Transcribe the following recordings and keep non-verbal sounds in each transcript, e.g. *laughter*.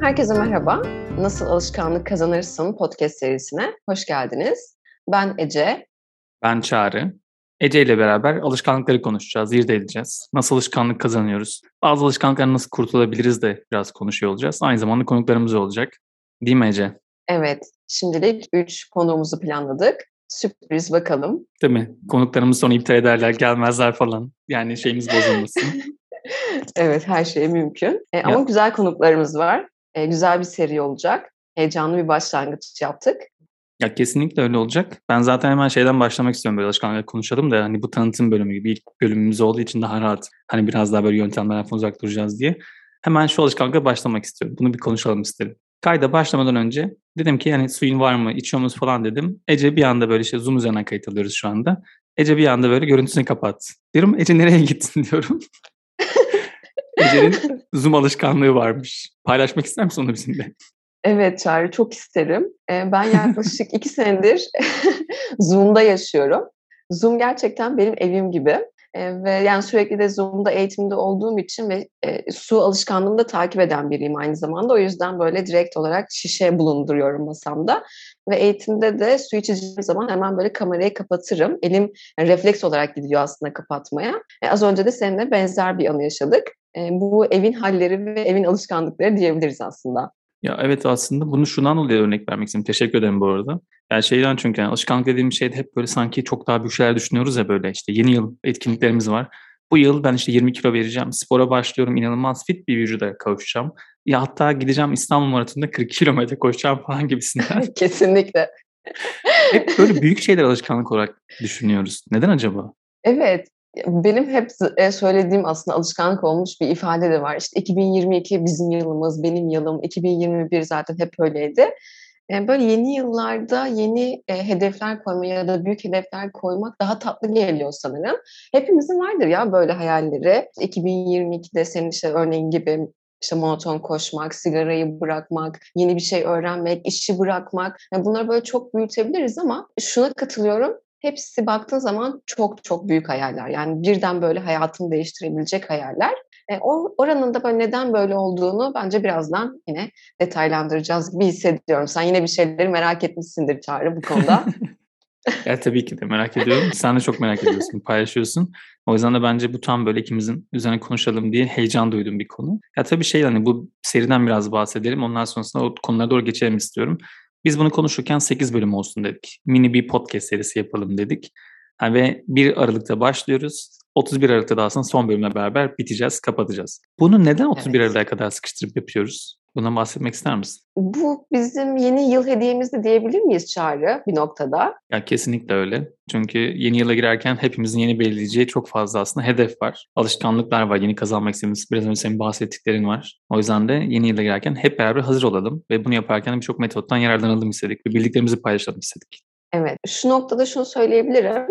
Herkese merhaba. Nasıl Alışkanlık Kazanırsın podcast serisine hoş geldiniz. Ben Ece. Ben Çağrı. Ece ile beraber alışkanlıkları konuşacağız, irdeleyeceğiz. Nasıl alışkanlık kazanıyoruz? Bazı alışkanlıklardan nasıl kurtulabiliriz de biraz konuşuyor olacağız. Aynı zamanda konuklarımız olacak. Değil mi Ece? Evet. Şimdilik 3 konuğumuzu planladık. Sürpriz bakalım. Değil mi? Konuklarımız sonra iptal ederler, gelmezler falan. Yani şeyimiz bozulmasın. *laughs* evet, her şey mümkün. E, ama güzel konuklarımız var. E, güzel bir seri olacak. Heyecanlı bir başlangıç yaptık. Ya kesinlikle öyle olacak. Ben zaten hemen şeyden başlamak istiyorum böyle alışkanlıkla konuşalım da hani bu tanıtım bölümü gibi ilk bölümümüz olduğu için daha rahat hani biraz daha böyle yöntemlerden uzak duracağız diye. Hemen şu alışkanlıkla başlamak istiyorum. Bunu bir konuşalım isterim. Kayda başlamadan önce dedim ki yani suyun var mı, içiyor musun falan dedim. Ece bir anda böyle şey Zoom üzerinden kayıt alıyoruz şu anda. Ece bir anda böyle görüntüsünü kapat. Diyorum Ece nereye *laughs* gittin diyorum. Ece'nin *laughs* Zoom alışkanlığı varmış. Paylaşmak ister misin onu bizimle? Evet Çağrı çok isterim. Ben yaklaşık *laughs* iki senedir *laughs* Zoom'da yaşıyorum. Zoom gerçekten benim evim gibi. ve yani sürekli de Zoom'da eğitimde olduğum için ve e, su alışkanlığımı da takip eden biriyim aynı zamanda. O yüzden böyle direkt olarak şişe bulunduruyorum masamda. Ve eğitimde de su içeceğim zaman hemen böyle kamerayı kapatırım. Elim yani refleks olarak gidiyor aslında kapatmaya. E, az önce de seninle benzer bir anı yaşadık. E, bu evin halleri ve evin alışkanlıkları diyebiliriz aslında. Ya evet aslında bunu şundan dolayı örnek vermek istedim. Teşekkür ederim bu arada. Yani şeyden çünkü yani alışkanlık dediğim şeyde hep böyle sanki çok daha büyük şeyler düşünüyoruz ya böyle işte yeni yıl etkinliklerimiz var. Bu yıl ben işte 20 kilo vereceğim. Spora başlıyorum. inanılmaz fit bir vücuda kavuşacağım. Ya hatta gideceğim İstanbul Maratonu'nda 40 kilometre koşacağım *laughs* falan gibisinden. *laughs* Kesinlikle. Hep böyle büyük şeyler alışkanlık olarak düşünüyoruz. Neden acaba? Evet. Benim hep e, söylediğim aslında alışkanlık olmuş bir ifade de var. İşte 2022 bizim yılımız, benim yılım, 2021 zaten hep öyleydi. E, böyle yeni yıllarda yeni e, hedefler koymak ya da büyük hedefler koymak daha tatlı geliyor sanırım. Hepimizin vardır ya böyle hayalleri. 2022'de senin işte örneğin gibi işte monoton koşmak, sigarayı bırakmak, yeni bir şey öğrenmek, işi bırakmak. Yani bunları böyle çok büyütebiliriz ama şuna katılıyorum hepsi baktığın zaman çok çok büyük hayaller. Yani birden böyle hayatını değiştirebilecek hayaller. E, oranın da böyle neden böyle olduğunu bence birazdan yine detaylandıracağız gibi hissediyorum. Sen yine bir şeyleri merak etmişsindir Çağrı bu konuda. *laughs* ya tabii ki de merak ediyorum. Sen de çok merak ediyorsun, paylaşıyorsun. O yüzden de bence bu tam böyle ikimizin üzerine konuşalım diye heyecan duyduğum bir konu. Ya tabii şey hani bu seriden biraz bahsedelim. Ondan sonrasında o konulara doğru geçelim istiyorum. Biz bunu konuşurken 8 bölüm olsun dedik. Mini bir podcast serisi yapalım dedik. Ha, ve 1 Aralık'ta başlıyoruz. 31 Aralık'ta da aslında son bölümle beraber biteceğiz, kapatacağız. Bunu neden 31 evet. Aralık'a kadar sıkıştırıp yapıyoruz? Bundan bahsetmek ister misin? Bu bizim yeni yıl hediyemiz de diyebilir miyiz Çağrı bir noktada? Ya kesinlikle öyle. Çünkü yeni yıla girerken hepimizin yeni belirleyeceği çok fazla aslında hedef var. Alışkanlıklar var, yeni kazanmak istediğimiz, biraz önce senin bahsettiklerin var. O yüzden de yeni yıla girerken hep beraber hazır olalım ve bunu yaparken birçok metottan yararlanalım istedik ve bildiklerimizi paylaşalım istedik. Evet, şu noktada şunu söyleyebilirim.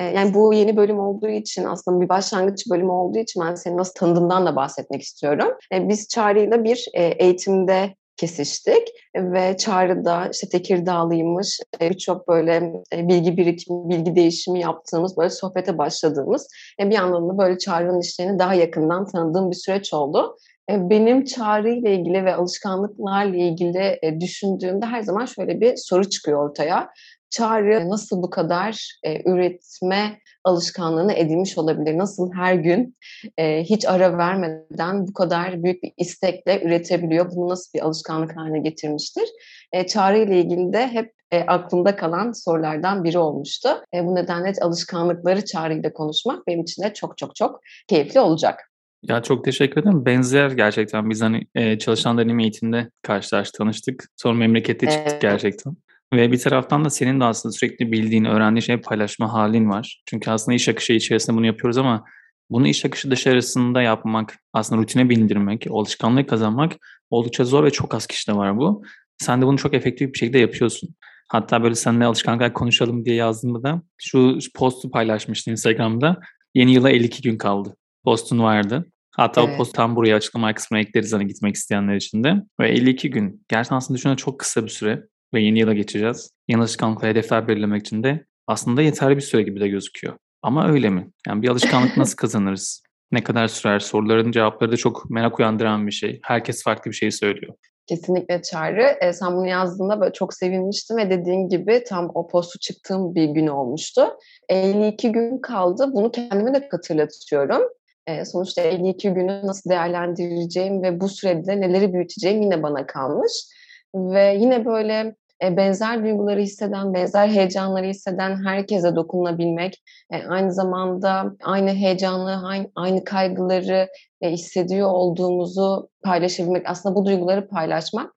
Yani bu yeni bölüm olduğu için aslında bir başlangıç bölümü olduğu için ben seni nasıl tanıdığımdan da bahsetmek istiyorum. Biz Çağrı'yla bir eğitimde kesiştik ve Çağrı'da işte Tekirdağlıymış birçok böyle bilgi birikimi, bilgi değişimi yaptığımız böyle sohbete başladığımız bir yandan da böyle Çağrı'nın işlerini daha yakından tanıdığım bir süreç oldu. Benim çağrı ile ilgili ve alışkanlıklarla ilgili düşündüğümde her zaman şöyle bir soru çıkıyor ortaya çağrı nasıl bu kadar e, üretme alışkanlığını edinmiş olabilir? Nasıl her gün e, hiç ara vermeden bu kadar büyük bir istekle üretebiliyor? Bunu nasıl bir alışkanlık haline getirmiştir? E, çağrı ile ilgili de hep e, aklımda kalan sorulardan biri olmuştu. E, bu nedenle alışkanlıkları çağrıyla konuşmak benim için de çok çok çok keyifli olacak. Ya çok teşekkür ederim. Benzer gerçekten biz hani e, çalışan deneyim eğitimde karşılaştık, tanıştık. Sonra memlekette çıktık evet. gerçekten. Ve bir taraftan da senin de aslında sürekli bildiğin, öğrendiğin şeyi paylaşma halin var. Çünkü aslında iş akışı içerisinde bunu yapıyoruz ama bunu iş akışı dışarısında yapmak, aslında rutine bindirmek, alışkanlık kazanmak oldukça zor ve çok az kişide var bu. Sen de bunu çok efektif bir şekilde yapıyorsun. Hatta böyle seninle alışkanlıklar konuşalım diye yazdığımda da şu postu paylaşmıştım Instagram'da. Yeni yıla 52 gün kaldı. Postun vardı. Hatta evet. o post tam buraya açıklama kısmına ekleriz hani gitmek isteyenler için de. Ve 52 gün. Gerçekten aslında düşünün çok kısa bir süre ve yeni yıla geçeceğiz. Yeni alışkanlıkla hedefler belirlemek için de aslında yeterli bir süre gibi de gözüküyor. Ama öyle mi? Yani bir alışkanlık nasıl kazanırız? Ne kadar sürer? Soruların cevapları da çok merak uyandıran bir şey. Herkes farklı bir şey söylüyor. Kesinlikle Çağrı. E, sen bunu yazdığında böyle çok sevinmiştim ve dediğin gibi tam o postu çıktığım bir gün olmuştu. 52 gün kaldı. Bunu kendime de hatırlatıyorum. E, sonuçta 52 günü nasıl değerlendireceğim ve bu sürede neleri büyüteceğim yine bana kalmış. Ve yine böyle e, benzer duyguları hisseden, benzer heyecanları hisseden herkese dokunabilmek, e, aynı zamanda aynı heyecanlı, aynı kaygıları e, hissediyor olduğumuzu paylaşabilmek, aslında bu duyguları paylaşmak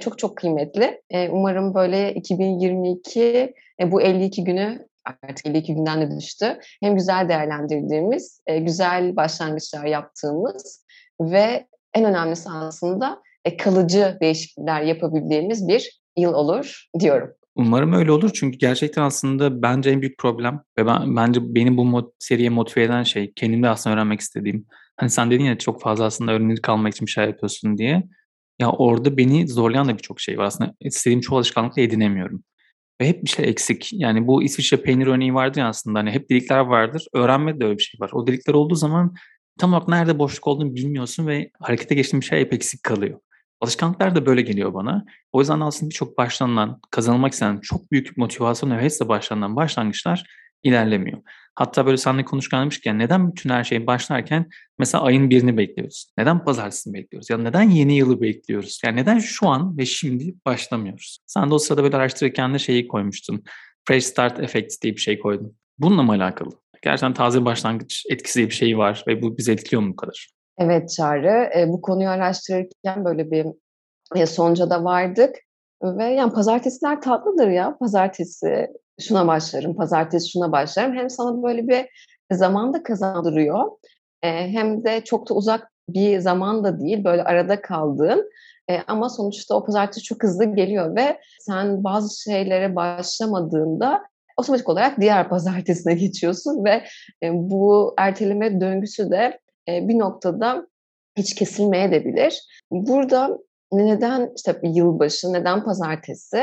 çok çok kıymetli. Umarım böyle 2022 bu 52 günü artık 52 günden de düştü. Hem güzel değerlendirdiğimiz, güzel başlangıçlar yaptığımız ve en önemlisi aslında kalıcı değişiklikler yapabildiğimiz bir yıl olur diyorum. Umarım öyle olur çünkü gerçekten aslında bence en büyük problem ve ben, bence beni bu mod, seriye motive eden şey kendimde aslında öğrenmek istediğim. Hani sen dedin ya çok fazla aslında öğrenir kalmak için bir şey yapıyorsun diye. Ya orada beni zorlayan da birçok şey var. Aslında istediğim çoğu alışkanlıkla edinemiyorum. Ve hep bir şey eksik. Yani bu İsviçre peynir örneği vardı ya aslında. Hani hep delikler vardır. Öğrenme de öyle bir şey var. O delikler olduğu zaman tam olarak nerede boşluk olduğunu bilmiyorsun ve harekete geçtiğin bir şey hep eksik kalıyor. Alışkanlıklar da böyle geliyor bana. O yüzden aslında birçok başlanılan, kazanılmak istenen çok büyük motivasyon ve hevesle başlanan başlangıçlar ilerlemiyor. Hatta böyle seninle konuşurken demişken neden bütün her şey başlarken mesela ayın birini bekliyoruz? Neden pazartesini bekliyoruz? Ya neden yeni yılı bekliyoruz? Yani neden şu an ve şimdi başlamıyoruz? Sen de o sırada böyle araştırırken de şeyi koymuştun. Fresh Start Effect diye bir şey koydun. Bununla mı alakalı? Gerçekten taze başlangıç etkisi diye bir şey var ve bu bizi etkiliyor mu bu kadar? Evet Çağrı, e, bu konuyu araştırırken böyle bir e, sonuca da vardık. Ve yani pazartesiler tatlıdır ya. Pazartesi şuna başlarım, pazartesi şuna başlarım. Hem sana böyle bir zaman da kazandırıyor. E, hem de çok da uzak bir zaman da değil. Böyle arada kaldığın. E, ama sonuçta o pazartesi çok hızlı geliyor ve sen bazı şeylere başlamadığında otomatik olarak diğer *laughs* pazartesine geçiyorsun ve e, bu erteleme döngüsü de bir noktada hiç kesilmeye de bilir. Burada neden işte yılbaşı, neden pazartesi?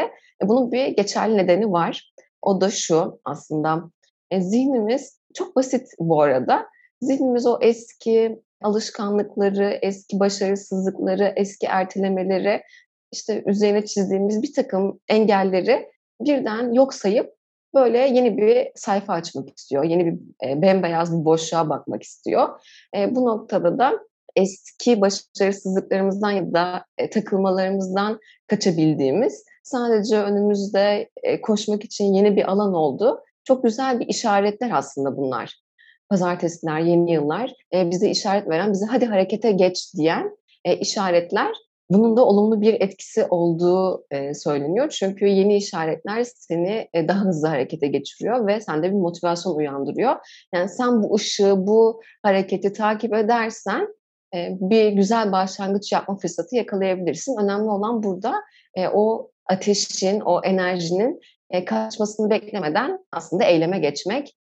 E, bunun bir geçerli nedeni var. O da şu aslında e, zihnimiz çok basit bu arada. Zihnimiz o eski alışkanlıkları, eski başarısızlıkları, eski ertelemeleri, işte üzerine çizdiğimiz bir takım engelleri birden yok sayıp böyle yeni bir sayfa açmak istiyor. Yeni bir e, bembeyaz bir boşluğa bakmak istiyor. E, bu noktada da eski başarısızlıklarımızdan ya da e, takılmalarımızdan kaçabildiğimiz, sadece önümüzde e, koşmak için yeni bir alan oldu. Çok güzel bir işaretler aslında bunlar. Pazartesiler, yeni yıllar e, bize işaret veren, bize hadi harekete geç diyen e, işaretler bunun da olumlu bir etkisi olduğu e, söyleniyor. Çünkü yeni işaretler seni e, daha hızlı harekete geçiriyor ve sende bir motivasyon uyandırıyor. Yani sen bu ışığı, bu hareketi takip edersen e, bir güzel başlangıç yapma fırsatı yakalayabilirsin. Önemli olan burada o ateşin, o enerjinin kaçmasını beklemeden aslında eyleme geçmek,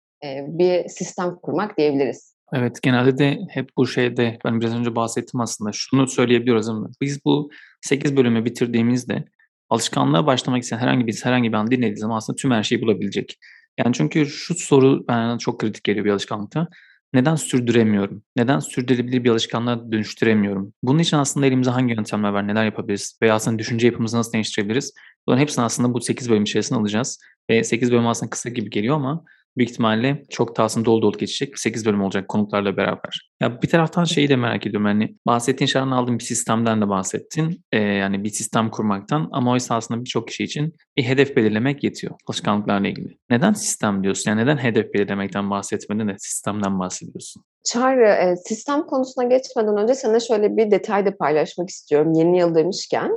bir sistem kurmak diyebiliriz. Evet, genelde de hep bu şeyde ben biraz önce bahsettim aslında. Şunu söyleyebiliyoruz ama biz bu 8 bölümü bitirdiğimizde alışkanlığa başlamak isteyen herhangi bir herhangi bir an dinlediği zaman aslında tüm her şeyi bulabilecek. Yani çünkü şu soru bana çok kritik geliyor bir alışkanlıkta. Neden sürdüremiyorum? Neden sürdürülebilir bir alışkanlığa dönüştüremiyorum? Bunun için aslında elimizde hangi yöntemler var, neler yapabiliriz? Veya aslında düşünce yapımızı nasıl değiştirebiliriz? Bunların hepsini aslında bu 8 bölüm içerisinde alacağız. Ve 8 bölüm aslında kısa gibi geliyor ama büyük ihtimalle çok daha aslında dolu dolu geçecek. 8 bölüm olacak konuklarla beraber. Ya bir taraftan şeyi de merak ediyorum. Yani bahsettiğin şeyden aldığın bir sistemden de bahsettin. Ee, yani bir sistem kurmaktan ama oysa aslında birçok kişi için bir hedef belirlemek yetiyor alışkanlıklarla ilgili. Neden sistem diyorsun? Yani neden hedef belirlemekten bahsetmedin de sistemden bahsediyorsun? Çağrı, e, sistem konusuna geçmeden önce sana şöyle bir detay da paylaşmak istiyorum yeni yıl demişken.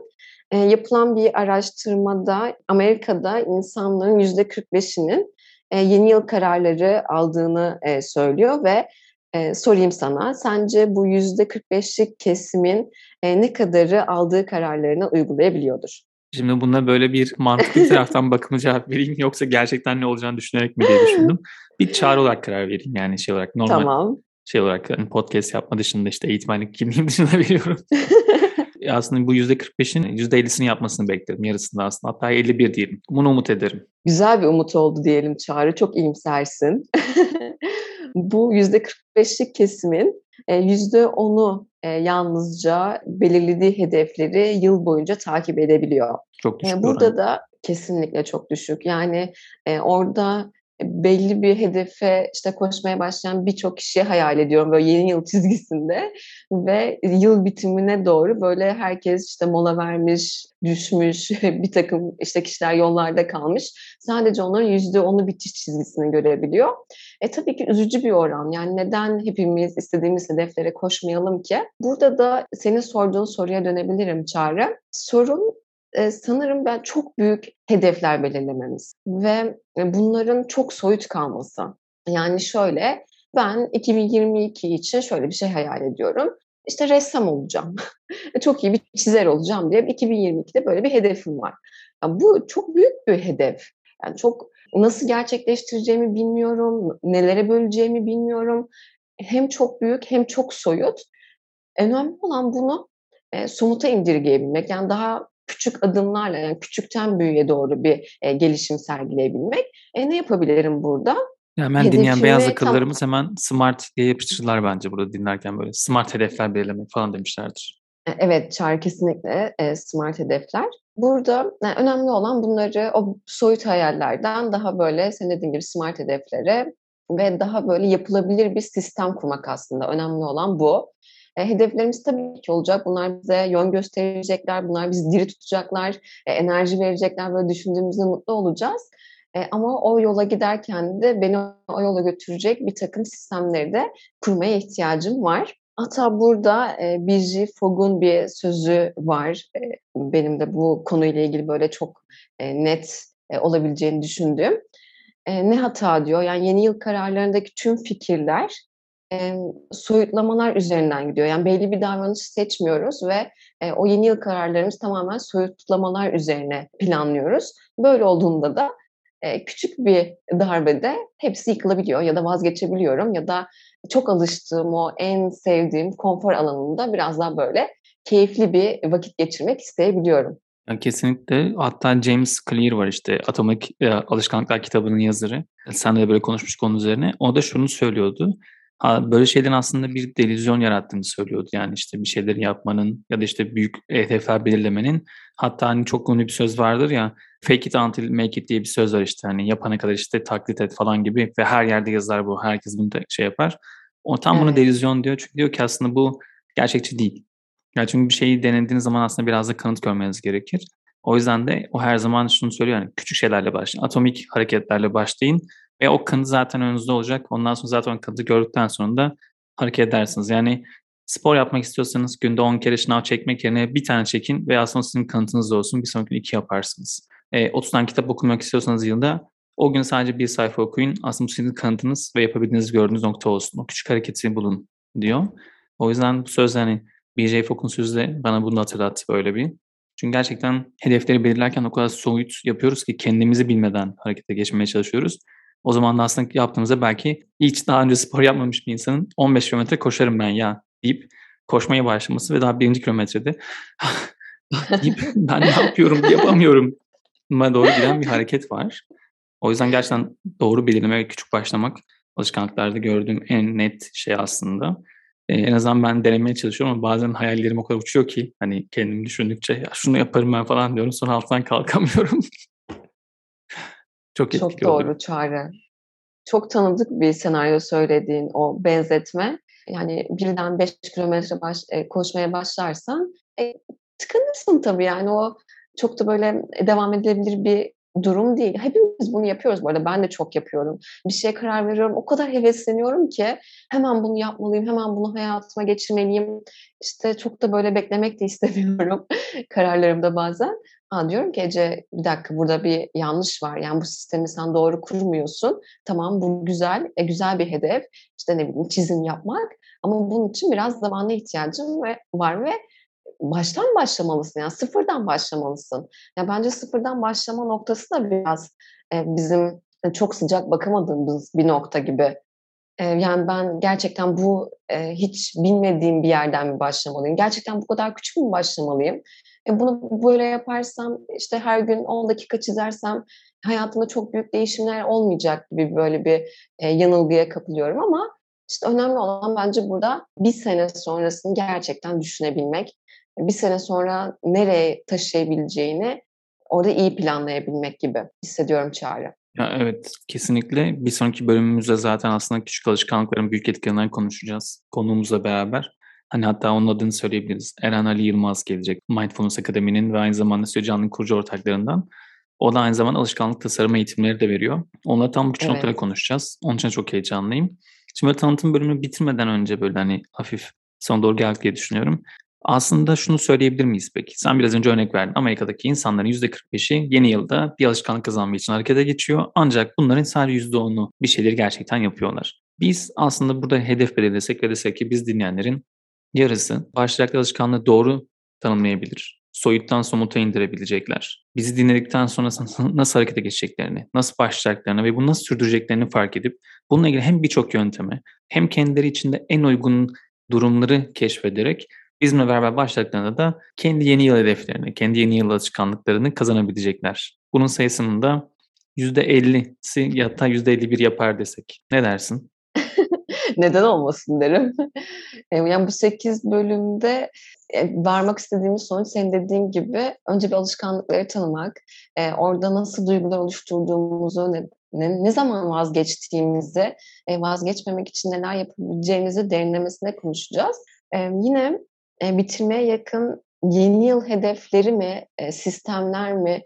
E, yapılan bir araştırmada Amerika'da insanların %45'inin e, yeni yıl kararları aldığını e, söylüyor ve e, sorayım sana, sence bu yüzde 45'lik kesimin e, ne kadarı aldığı kararlarını uygulayabiliyordur? Şimdi buna böyle bir mantıklı taraftan bakımı cevap vereyim yoksa gerçekten ne olacağını düşünerek mi diye düşündüm. Bir çağrı olarak karar vereyim yani şey olarak normal tamam. şey olarak hani podcast yapma dışında işte eğitmenlik kimliğim dışında *laughs* veriyorum. *laughs* aslında bu %45'in %50'sini yapmasını beklerim yarısında aslında. Hatta 51 diyelim. Bunu umut ederim. Güzel bir umut oldu diyelim Çağrı. Çok iyimsersin. *laughs* bu %45'lik kesimin %10'u yalnızca belirlediği hedefleri yıl boyunca takip edebiliyor. Çok düşük Burada oran. da kesinlikle çok düşük. Yani orada belli bir hedefe işte koşmaya başlayan birçok kişiyi hayal ediyorum böyle yeni yıl çizgisinde ve yıl bitimine doğru böyle herkes işte mola vermiş, düşmüş, *laughs* bir takım işte kişiler yollarda kalmış. Sadece onların yüzde onu bitiş çizgisini görebiliyor. E tabii ki üzücü bir oran. Yani neden hepimiz istediğimiz hedeflere koşmayalım ki? Burada da senin sorduğun soruya dönebilirim Çağrı. Sorun sanırım ben çok büyük hedefler belirlememiz ve bunların çok soyut kalması. Yani şöyle, ben 2022 için şöyle bir şey hayal ediyorum. İşte ressam olacağım, *laughs* çok iyi bir çizer olacağım diye 2022'de böyle bir hedefim var. Yani bu çok büyük bir hedef. Yani çok nasıl gerçekleştireceğimi bilmiyorum, nelere böleceğimi bilmiyorum. Hem çok büyük hem çok soyut. Önemli olan bunu e, somuta indirgeyebilmek. Yani daha küçük adımlarla yani küçükten büyüğe doğru bir e, gelişim sergileyebilmek. E, ne yapabilirim burada? Ya hemen dinleyen beyaz akıllarımız tam... hemen smart diye yapıştırırlar bence burada dinlerken böyle smart hedefler belirlemek falan demişlerdir. E, evet Çağrı kesinlikle e, smart hedefler. Burada yani önemli olan bunları o soyut hayallerden daha böyle senin dediğin gibi smart hedeflere ve daha böyle yapılabilir bir sistem kurmak aslında. Önemli olan bu. E, hedeflerimiz tabii ki olacak. Bunlar bize yön gösterecekler, bunlar bizi diri tutacaklar, e, enerji verecekler. Böyle düşündüğümüzde mutlu olacağız. E, ama o yola giderken de beni o yola götürecek bir takım sistemleri de kurmaya ihtiyacım var. Hatta burada e, Birji Fogg'un bir sözü var. E, benim de bu konuyla ilgili böyle çok e, net e, olabileceğini düşündüğüm. E, ne hata diyor? Yani yeni yıl kararlarındaki tüm fikirler e, soyutlamalar üzerinden gidiyor. Yani belli bir davranış seçmiyoruz ve e, o yeni yıl kararlarımız tamamen soyutlamalar üzerine planlıyoruz. Böyle olduğunda da e, küçük bir darbede hepsi yıkılabiliyor ya da vazgeçebiliyorum ya da çok alıştığım o en sevdiğim konfor alanında biraz daha böyle keyifli bir vakit geçirmek isteyebiliyorum. Yani kesinlikle. Hatta James Clear var işte Atomik e, Alışkanlıklar kitabının yazarı. Sen de böyle konuşmuş konu üzerine. O da şunu söylüyordu. Böyle şeylerin aslında bir delüzyon yarattığını söylüyordu. Yani işte bir şeyleri yapmanın ya da işte büyük hedefler belirlemenin. Hatta hani çok ünlü bir söz vardır ya fake it until make it diye bir söz var işte hani yapana kadar işte taklit et falan gibi ve her yerde yazar bu. Herkes bunu da şey yapar. O tam evet. bunu delüzyon diyor çünkü diyor ki aslında bu gerçekçi değil. Yani çünkü bir şeyi denediğiniz zaman aslında biraz da kanıt görmeniz gerekir. O yüzden de o her zaman şunu söylüyor yani küçük şeylerle başlayın. Atomik hareketlerle başlayın ve o kanıt zaten önünüzde olacak. Ondan sonra zaten kanıtı gördükten sonra da hareket edersiniz. Yani spor yapmak istiyorsanız günde 10 kere şınav çekmek yerine bir tane çekin ve aslında sizin kanıtınız da olsun. Bir sonraki gün iki yaparsınız. E, 30 tane kitap okumak istiyorsanız yılda o gün sadece bir sayfa okuyun. Aslında sizin kanıtınız ve yapabildiğiniz gördüğünüz nokta olsun. O küçük hareketi bulun diyor. O yüzden bu söz hani BJ Fogg'un sözü de bana bunu hatırlattı böyle bir. Çünkü gerçekten hedefleri belirlerken o kadar soyut yapıyoruz ki kendimizi bilmeden harekete geçmeye çalışıyoruz. O zaman da aslında yaptığımızda belki hiç daha önce spor yapmamış bir insanın 15 kilometre koşarım ben ya deyip koşmaya başlaması ve daha birinci kilometrede *laughs* deyip ben ne yapıyorum yapamıyorum doğru giden bir hareket var. O yüzden gerçekten doğru belirleme ve küçük başlamak alışkanlıklarda gördüğüm en net şey aslında. Ee, en azından ben denemeye çalışıyorum ama bazen hayallerim o kadar uçuyor ki hani kendimi düşündükçe ya şunu yaparım ben falan diyorum sonra alttan kalkamıyorum. *laughs* Çok etkili Çok doğru oluyor. Çağrı. Çok tanıdık bir senaryo söylediğin o benzetme. Yani birden 5 kilometre baş, e, koşmaya başlarsan e, tıkanırsın tabii yani o çok da böyle devam edilebilir bir durum değil. Hepimiz bunu yapıyoruz bu arada. Ben de çok yapıyorum. Bir şeye karar veriyorum. O kadar hevesleniyorum ki hemen bunu yapmalıyım. Hemen bunu hayatıma geçirmeliyim. İşte çok da böyle beklemek de *laughs* istemiyorum kararlarımda bazen. Ha, diyorum ki Ece bir dakika burada bir yanlış var. Yani bu sistemi sen doğru kurmuyorsun. Tamam bu güzel, e, güzel bir hedef. İşte ne bileyim çizim yapmak. Ama bunun için biraz zamana ihtiyacım ve, var ve baştan başlamalısın. Yani sıfırdan başlamalısın. Ya bence sıfırdan başlama noktası da biraz e, bizim çok sıcak bakamadığımız bir nokta gibi. E, yani ben gerçekten bu e, hiç bilmediğim bir yerden mi başlamalıyım? Gerçekten bu kadar küçük mü başlamalıyım? E, bunu böyle yaparsam işte her gün 10 dakika çizersem hayatımda çok büyük değişimler olmayacak gibi böyle bir e, yanılgıya kapılıyorum ama İşte önemli olan bence burada bir sene sonrasını gerçekten düşünebilmek. Bir sene sonra nereye taşıyabileceğini orada iyi planlayabilmek gibi hissediyorum Çağrı. Ya evet kesinlikle. Bir sonraki bölümümüzde zaten aslında küçük alışkanlıkların büyük etkilerinden konuşacağız konuğumuzla beraber. Hani hatta onun adını söyleyebiliriz. Eren Ali Yılmaz gelecek. Mindfulness Akademi'nin ve aynı zamanda Söcan'ın kurucu ortaklarından. O da aynı zamanda alışkanlık tasarım eğitimleri de veriyor. Onunla tam bu evet. noktada konuşacağız. Onun için çok heyecanlıyım. Şimdi tanıtım bölümünü bitirmeden önce böyle hani hafif son doğru geldik diye düşünüyorum. Aslında şunu söyleyebilir miyiz peki? Sen biraz önce örnek verdin. Amerika'daki insanların %45'i yeni yılda bir alışkanlık kazanmak için harekete geçiyor. Ancak bunların sadece %10'u bir şeyleri gerçekten yapıyorlar. Biz aslında burada hedef belirlesek ve desek ki biz dinleyenlerin yarısı başlayacakları alışkanlığı doğru tanımlayabilir. Soyuttan somuta indirebilecekler. Bizi dinledikten sonra nasıl harekete geçeceklerini, nasıl başlayacaklarını ve bunu nasıl sürdüreceklerini fark edip bununla ilgili hem birçok yönteme hem kendileri içinde en uygun durumları keşfederek bizimle beraber başladıklarında da kendi yeni yıl hedeflerini, kendi yeni yıl alışkanlıklarını kazanabilecekler. Bunun sayısının da %50'si ya da %51 yapar desek. Ne dersin? *laughs* Neden olmasın derim. *laughs* yani bu 8 bölümde e, varmak istediğimiz sonuç senin dediğin gibi önce bir alışkanlıkları tanımak, e, orada nasıl duygular oluşturduğumuzu, ne, ne, zaman vazgeçtiğimizi, e, vazgeçmemek için neler yapabileceğimizi derinlemesine konuşacağız. Yine bitirmeye yakın yeni yıl hedefleri mi, sistemler mi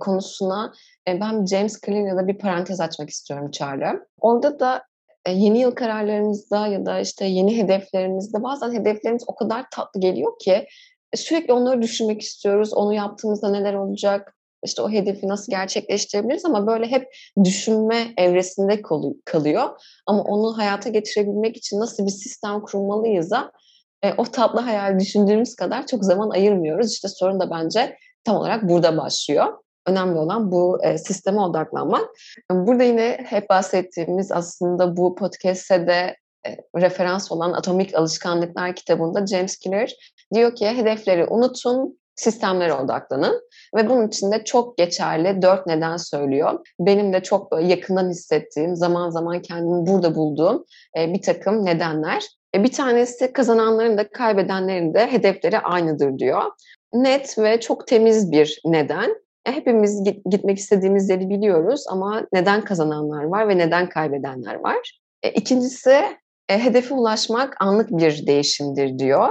konusuna ben James Clear'la bir parantez açmak istiyorum Çağrı. Orada da yeni yıl kararlarımızda ya da işte yeni hedeflerimizde bazen hedeflerimiz o kadar tatlı geliyor ki sürekli onları düşünmek istiyoruz. Onu yaptığımızda neler olacak? İşte o hedefi nasıl gerçekleştirebiliriz ama böyle hep düşünme evresinde kalıyor. Ama onu hayata geçirebilmek için nasıl bir sistem kurmalıyız da e, o tatlı hayal düşündüğümüz kadar çok zaman ayırmıyoruz. İşte sorun da bence tam olarak burada başlıyor. Önemli olan bu e, sisteme odaklanmak. Burada yine hep bahsettiğimiz aslında bu podcast'e de e, referans olan Atomik Alışkanlıklar kitabında James Clear diyor ki hedefleri unutun, sistemlere odaklanın ve bunun için de çok geçerli dört neden söylüyor. Benim de çok yakından hissettiğim, zaman zaman kendimi burada bulduğum e, bir takım nedenler. E, bir tanesi kazananların da kaybedenlerin de hedefleri aynıdır diyor. Net ve çok temiz bir neden. E, hepimiz gitmek istediğimiz yeri biliyoruz ama neden kazananlar var ve neden kaybedenler var. İkincisi hedefe ulaşmak anlık bir değişimdir diyor.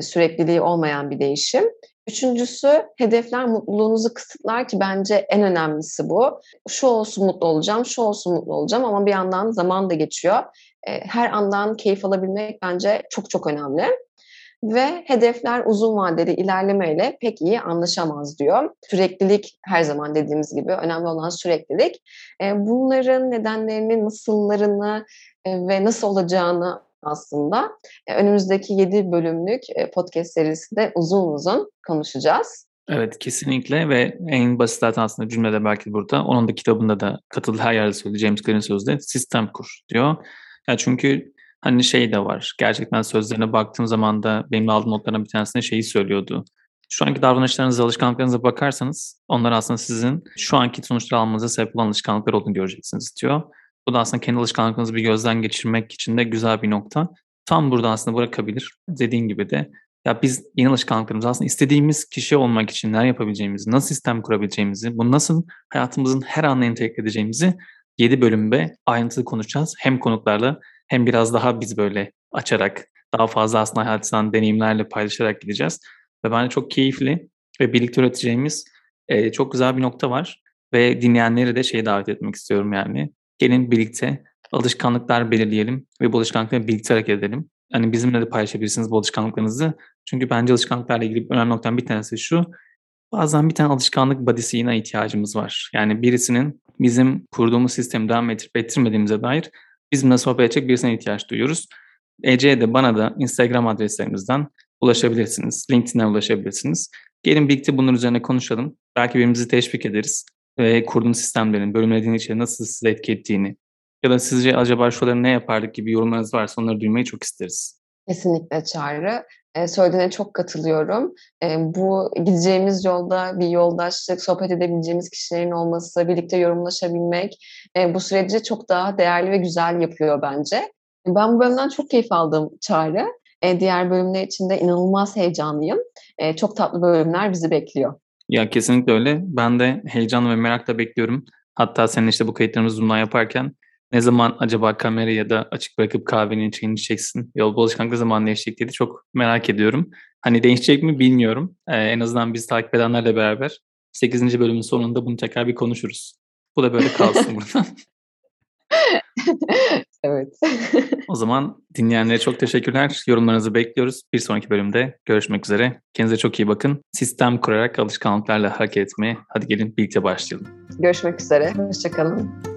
Sürekliliği olmayan bir değişim. Üçüncüsü hedefler mutluluğunuzu kısıtlar ki bence en önemlisi bu. Şu olsun mutlu olacağım, şu olsun mutlu olacağım ama bir yandan zaman da geçiyor. Her andan keyif alabilmek bence çok çok önemli. Ve hedefler uzun vadeli ilerlemeyle pek iyi anlaşamaz diyor. Süreklilik her zaman dediğimiz gibi önemli olan süreklilik. Bunların nedenlerini, nasıllarını ve nasıl olacağını aslında. Önümüzdeki 7 bölümlük podcast serisinde uzun uzun konuşacağız. Evet kesinlikle ve en basit zaten aslında cümlede belki burada. Onun da kitabında da katıldığı her yerde söyledi James Clear'in sözde sistem kur diyor. Ya çünkü hani şey de var. Gerçekten sözlerine baktığım zaman da benim aldığım notlarına bir tanesinde şeyi söylüyordu. Şu anki davranışlarınıza, alışkanlıklarınıza bakarsanız onlar aslında sizin şu anki sonuçları almanıza sebep olan alışkanlıklar olduğunu göreceksiniz diyor. Bu da aslında kendi alışkanlıklarınızı bir gözden geçirmek için de güzel bir nokta. Tam burada aslında bırakabilir. Dediğin gibi de ya biz yeni alışkanlıklarımızı aslında istediğimiz kişi olmak için neler yapabileceğimizi, nasıl sistem kurabileceğimizi, bunu nasıl hayatımızın her anına entegre edeceğimizi 7 bölümde ayrıntılı konuşacağız. Hem konuklarla hem biraz daha biz böyle açarak, daha fazla aslında hayatından deneyimlerle paylaşarak gideceğiz. Ve bence çok keyifli ve birlikte üreteceğimiz e, çok güzel bir nokta var. Ve dinleyenleri de şeye davet etmek istiyorum yani. Gelin birlikte alışkanlıklar belirleyelim ve bu alışkanlıkları birlikte hareket edelim. Hani bizimle de paylaşabilirsiniz bu alışkanlıklarınızı. Çünkü bence alışkanlıklarla ilgili önemli noktadan bir tanesi şu. Bazen bir tane alışkanlık body'sine ihtiyacımız var. Yani birisinin bizim kurduğumuz sistemi devam ettirip ettirmediğimize dair bizimle sohbet edecek birisine ihtiyaç duyuyoruz. Ece'ye de bana da Instagram adreslerimizden ulaşabilirsiniz. LinkedIn'e ulaşabilirsiniz. Gelin birlikte bunun üzerine konuşalım. Belki birbirimizi teşvik ederiz ve kurduğum sistemlerin, bölümlediğin içeri nasıl size etki ettiğini ya da sizce acaba şuraları ne yapardık gibi yorumlarınız varsa onları duymayı çok isteriz. Kesinlikle Çağrı. E, söylediğine çok katılıyorum. E, bu gideceğimiz yolda bir yoldaşlık, sohbet edebileceğimiz kişilerin olması, birlikte yorumlaşabilmek e, bu süreci çok daha değerli ve güzel yapıyor bence. Ben bu bölümden çok keyif aldım Çağrı. E, diğer bölümler için de inanılmaz heyecanlıyım. E, çok tatlı bölümler bizi bekliyor. Ya kesinlikle öyle. Ben de heyecan ve merakla bekliyorum. Hatta senin işte bu kayıtlarımızı Zoom'dan yaparken ne zaman acaba kamerayı ya da açık bırakıp kahvenin çayını içeceksin? Yol bu alışkanlık ne zaman değişecek diye de çok merak ediyorum. Hani değişecek mi bilmiyorum. Ee, en azından biz takip edenlerle beraber 8. bölümün sonunda bunu tekrar bir konuşuruz. Bu da böyle kalsın *laughs* burada. evet. o zaman dinleyenlere çok teşekkürler. Yorumlarınızı bekliyoruz. Bir sonraki bölümde görüşmek üzere. Kendinize çok iyi bakın. Sistem kurarak alışkanlıklarla hareket etmeye hadi gelin birlikte başlayalım. Görüşmek üzere. Hoşçakalın.